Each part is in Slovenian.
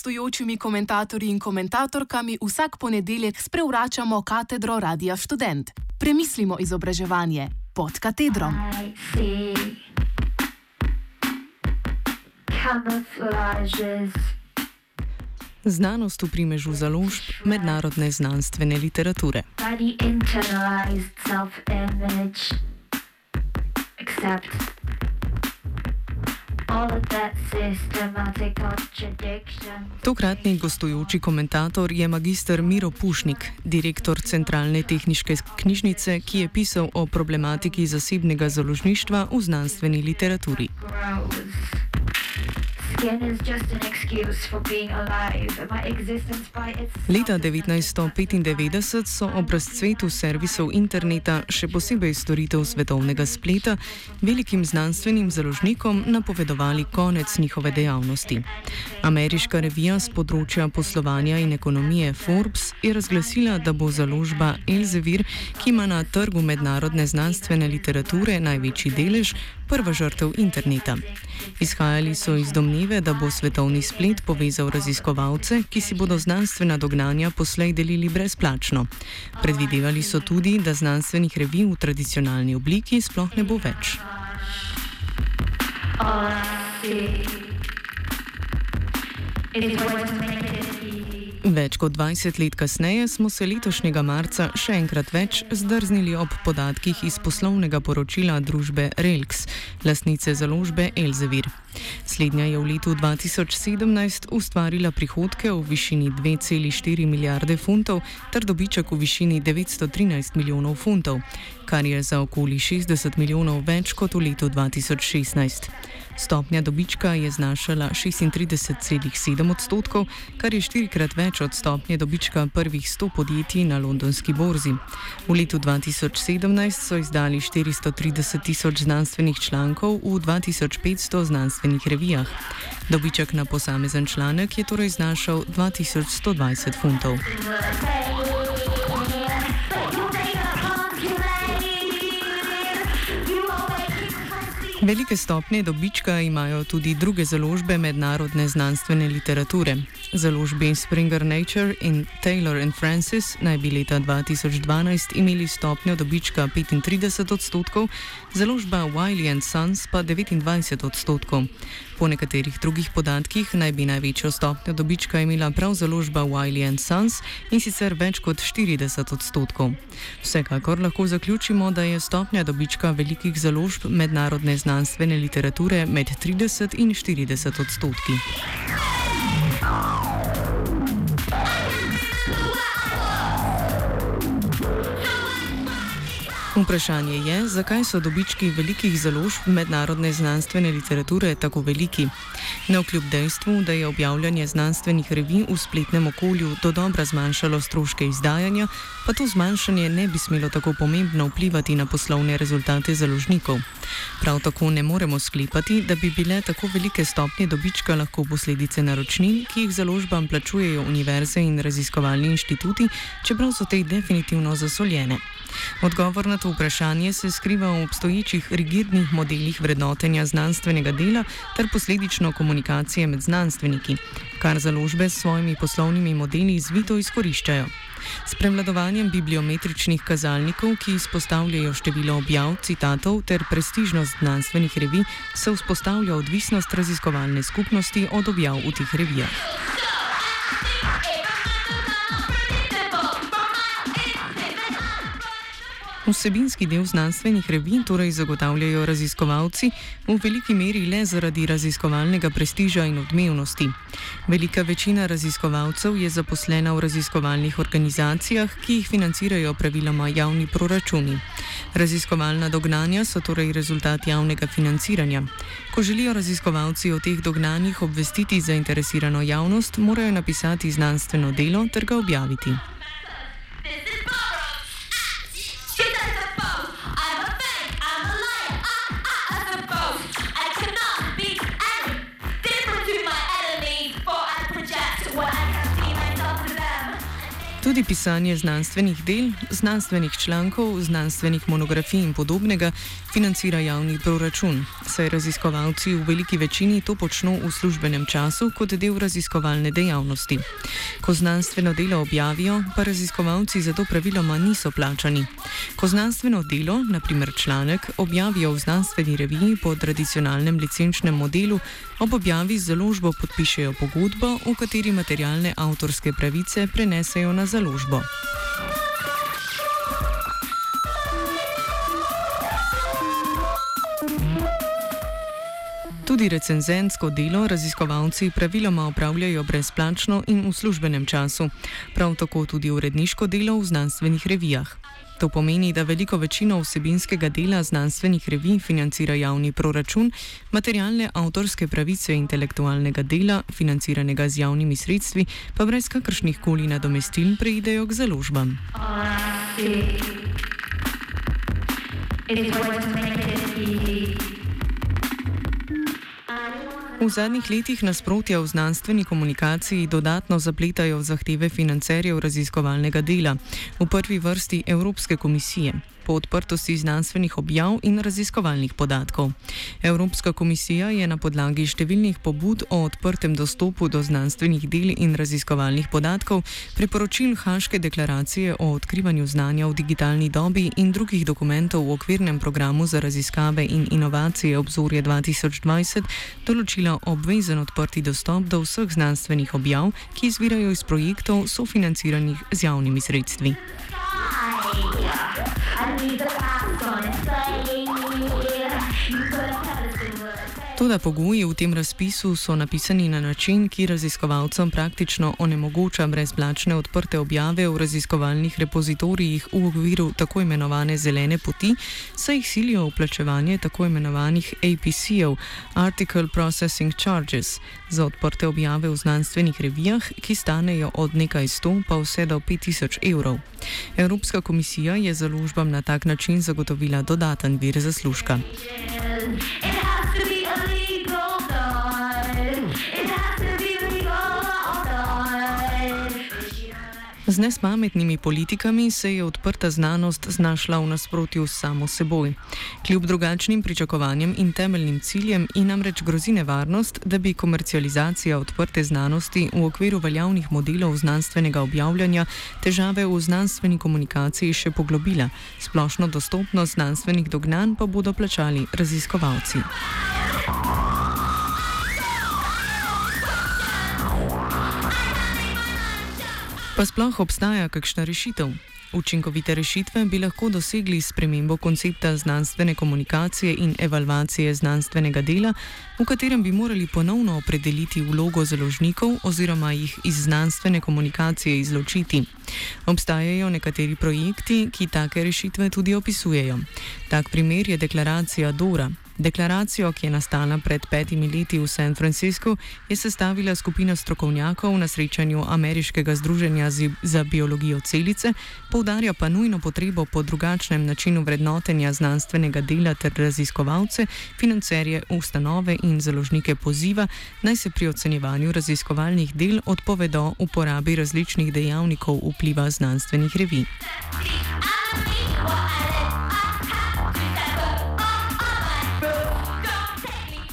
gostujočimi komentatorji in komentatorkami vsak ponedeljek sprevračamo katedro Radia Student. Premislimo izobraževanje pod katedrom. Znanost v primežu založb mednarodne znanstvene literature. Accept. Tokratni gostujoči komentator je magistr Miro Pušnik, direktor Centralne tehniške knjižnice, ki je pisal o problematiki zasebnega založništva v znanstveni literaturi. Grows. Leta 1995 so ob razcvetu servisov interneta, še posebej storitev svetovnega spleta, velikim znanstvenim založnikom napovedovali konec njihove dejavnosti. Ameriška revija z področja poslovanja in ekonomije Forbes je razglasila, da bo založba Elsevier, ki ima na trgu mednarodne znanstvene literature največji delež, prva žrtev interneta. Izhajali so iz domneve, da bo svetovni splet povezal raziskovalce, ki si bodo znanstvena dognanja poslej delili brezplačno. Predvidevali so tudi, da znanstvenih revij v tradicionalni obliki sploh ne bo več. It was Več kot 20 let kasneje smo se letošnjega marca še enkrat več zdrznili ob podatkih iz poslovnega poročila družbe Relks, lasnice založbe Elzevir. Slednja je v letu 2017 ustvarila prihodke v višini 2,4 milijarde funtov ter dobiček v višini 913 milijonov funtov, kar je za okoli 60 milijonov več kot v letu 2016. Stopnja dobička je znašala 36,7 odstotkov, kar je štirikrat več od stopnje dobička prvih 100 podjetij na londonski borzi. V letu 2017 so izdali 430 tisoč znanstvenih člankov v 2500 znanstvenih revijah. Dobiček na posamezen članek je torej znašal 2120 funtov. Velike stopnje dobička imajo tudi druge založbe mednarodne znanstvene literature. Založbi Springer Nature in Taylor and Francis naj bi leta 2012 imeli stopnjo dobička 35 odstotkov, založba Wiley Sons pa 29 odstotkov. Po nekaterih drugih podatkih naj bi največjo stopnjo dobička imela prav založba Wiley Sons in sicer več kot 40 odstotkov. Vsekakor lahko zaključimo, da je stopnja dobička velikih založb mednarodne znanstvene literature med 30 in 40 odstotki. Wow. Vprašanje je, zakaj so dobički velikih založb mednarodne znanstvene literature tako veliki. Ne vkljub dejstvu, da je objavljanje znanstvenih revij v spletnem okolju do dobra zmanjšalo stroške izdajanja, pa to zmanjšanje ne bi smelo tako pomembno vplivati na poslovne rezultate založnikov. Prav tako ne moremo sklepati, da bi bile tako velike stopnje dobička lahko posledice naročnin, ki jih založbam plačujejo univerze in raziskovalni inštituti, čeprav so te definitivno zasoljene. Odgovor na to vprašanje se skriva v obstoječih rigidnih modelih vrednotenja znanstvenega dela ter posledično komunikacije med znanstveniki, kar založbe s svojimi poslovnimi modeli zvito izkoriščajo. S prevladovanjem bibliometričnih kazalnikov, ki izpostavljajo število objav, citatov ter prestižnost znanstvenih revij, se vzpostavlja odvisnost raziskovalne skupnosti od objav v teh revijah. Vsebinski del znanstvenih revij torej zagotavljajo raziskovalci v veliki meri le zaradi raziskovalnega prestiža in odmevnosti. Velika večina raziskovalcev je zaposlena v raziskovalnih organizacijah, ki jih financirajo praviloma javni proračuni. Raziskovalna dognanja so torej rezultat javnega financiranja. Ko želijo raziskovalci o teh dognanjih obvestiti zainteresirano javnost, morajo napisati znanstveno delo ter ga objaviti. Tudi pisanje znanstvenih del, znanstvenih člankov, znanstvenih monografij in podobnega financira javni proračun, saj raziskovalci v veliki večini to počno v službenem času kot del raziskovalne dejavnosti. Ko znanstveno delo objavijo, pa raziskovalci za to praviloma niso plačani. Ko znanstveno delo, naprimer članek, objavijo v znanstveni reviji po tradicionalnem licenčnem modelu, ob objavi z založbo podpišejo pogodbo, v kateri materialne avtorske pravice prenesejo na založbo. Tudi recenzentsko delo raziskovalci praviloma opravljajo brezplačno in v službenem času, prav tako tudi uredniško delo v znanstvenih revijah. To pomeni, da veliko večino vsebinskega dela znanstvenih revij financira javni proračun, materialne avtorske pravice intelektualnega dela, financiranega z javnimi sredstvi, pa brez kakršnih koli nadomestil preidejo k založbam. It is going to make it easy. V zadnjih letih nasprotja v znanstveni komunikaciji dodatno zapletajo zahteve financerjev raziskovalnega dela, v prvi vrsti Evropske komisije po odprtosti znanstvenih objav in raziskovalnih podatkov. Evropska komisija je na podlagi številnih pobud o odprtem dostopu do znanstvenih del in raziskovalnih podatkov, priporočil Haške deklaracije o odkrivanju znanja v digitalni dobi in drugih dokumentov v okvirnem programu za raziskave in inovacije obzorje 2020 določila obvezen odprti dostop do vseh znanstvenih objav, ki izvirajo iz projektov sofinanciranih z javnimi sredstvi. Di 的 Toda pogoji v tem razpisu so napisani na način, ki raziskovalcem praktično onemogoča brezplačne odprte objave v raziskovalnih repozitorijih v okviru tako imenovane zelene poti, saj jih silijo v plačevanje tako imenovanih APC-ov, Article Processing Charges, za odprte objave v znanstvenih revijah, ki stanejo od nekaj sto pa vse do 5000 evrov. Evropska komisija je založbam na tak način zagotovila dodaten vir zaslužka. Yeah. Nespametnimi politikami se je odprta znanost znašla v nasprotju s samo seboj. Kljub drugačnim pričakovanjem in temeljnim ciljem in namreč grozi nevarnost, da bi komercializacija odprte znanosti v okviru veljavnih modelov znanstvenega objavljanja težave v znanstveni komunikaciji še poglobila. Splošno dostopnost znanstvenih dognanj pa bodo plačali raziskovalci. Pa sploh obstaja kakšna rešitev? Učinkovite rešitve bi lahko dosegli s premembo koncepta znanstvene komunikacije in evalvacije znanstvenega dela, v katerem bi morali ponovno opredeliti vlogo založnikov oziroma jih iz znanstvene komunikacije izločiti. Obstajajo nekateri projekti, ki take rešitve tudi opisujejo. Tak primer je deklaracija Dora. Deklaracijo, ki je nastala pred petimi leti v San Franciscu, je sestavila skupina strokovnjakov na srečanju Ameriškega združenja za biologijo celice, poudarja pa nujno potrebo po drugačnem načinu vrednotenja znanstvenega dela ter raziskovalce, financerje, ustanove in založnike poziva, naj se pri ocenjevanju raziskovalnih del odpovedo uporabi različnih dejavnikov vpliva znanstvenih revij.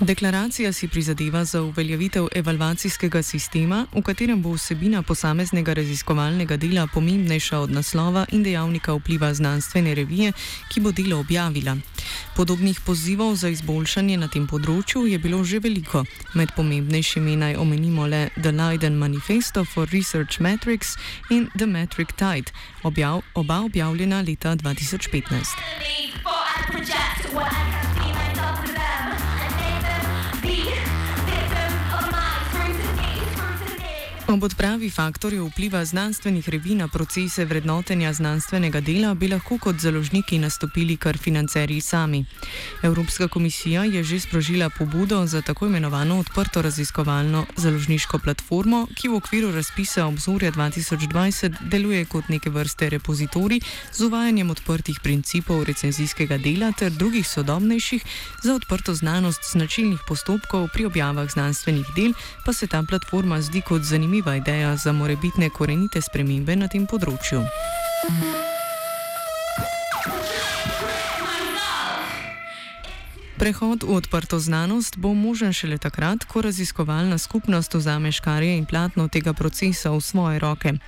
Deklaracija si prizadeva za uveljavitev evalvacijskega sistema, v katerem bo vsebina posameznega raziskovalnega dela pomembnejša od naslova in dejavnika vpliva znanstvene revije, ki bo delo objavila. Podobnih pozivov za izboljšanje na tem področju je bilo že veliko. Med pomembnejšimi naj omenimo le The Leiden Manifesto for Research Metrics in The Metric Tide, objav, oba objavljena leta 2015. Ob odpravi faktorjev vpliva znanstvenih revij na procese vrednotenja znanstvenega dela bi lahko kot založniki nastopili kar financerji sami. Evropska komisija je že sprožila pobudo za tako imenovano odprto raziskovalno založniško platformo, ki v okviru razpisa obzorja 2020 deluje kot neke vrste repozitorij z uvajanjem odprtih principov recenzijskega dela ter drugih sodobnejših za odprto znanost značilnih postopkov pri objavah znanstvenih del, pa se ta platforma zdi kot zanimiva sprejemljiva ideja za morebitne korenite spremembe na tem področju. Prehod v odprto znanost bo možen šele takrat, ko raziskovalna skupnost vzame škarje in platno tega procesa v svoje roke.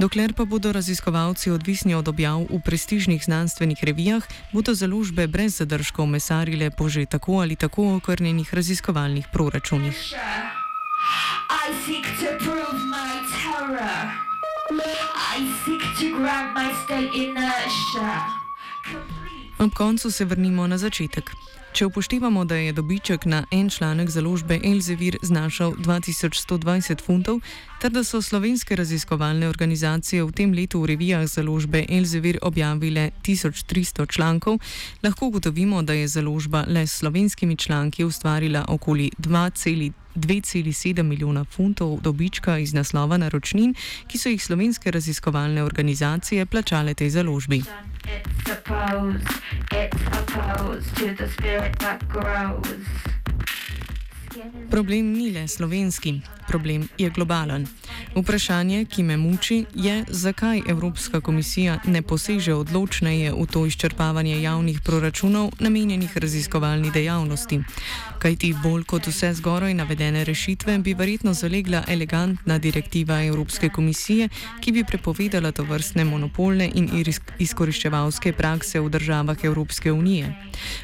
Dokler pa bodo raziskovalci odvisni od objav v prestižnih znanstvenih revijah, bodo založbe brez zadržkov mesarile po že tako ali tako okrnjenih raziskovalnih proračunih. I seek to prove my terror. I seek to grab my state inertia. Ob koncu se vrnimo na začetek. Če upoštevamo, da je dobiček na en članek založbe Elzevir znašal 2120 funtov, ter da so slovenske raziskovalne organizacije v tem letu v revijah založbe Elzevir objavile 1300 člankov, lahko ugotovimo, da je založba le s slovenskimi članki ustvarila okoli 2,2. 2,7 milijona funtov dobička iz naslova naročnin, ki so jih slovenske raziskovalne organizacije plačale tej založbi. Problem ni le slovenski, problem je globalen. Vprašanje, ki me muči, je, zakaj Evropska komisija ne poseže odločneje v to izčrpavanje javnih proračunov namenjenih raziskovalni dejavnosti. Kaj ti bolj kot vse zgoraj navedene rešitve bi verjetno zalegla elegantna direktiva Evropske komisije, ki bi prepovedala to vrstne monopolne in izkoriščevalske prakse v državah Evropske unije.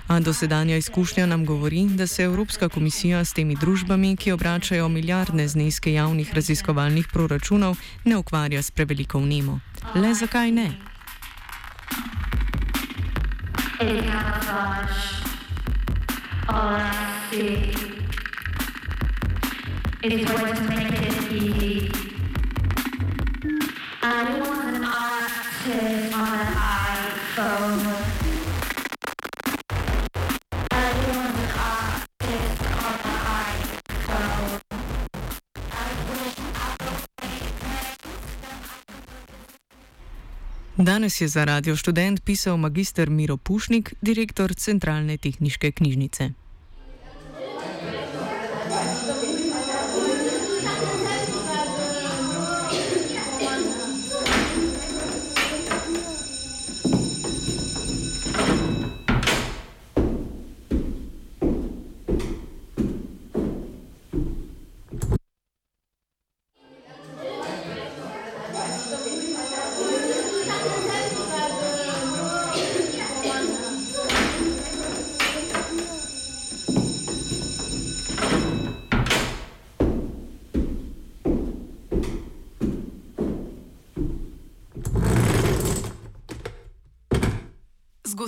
A dosedanja izkušnja nam govori, da se Evropska komisija s temi družbami, ki obračajo milijardne zneske javnih raziskovalnih proračunov, ne ukvarja s preveliko vnemo. Le zakaj ne? I Danes je za Radio Student pisal magistr Miro Pušnik, direktor Centralne tehniške knjižnice.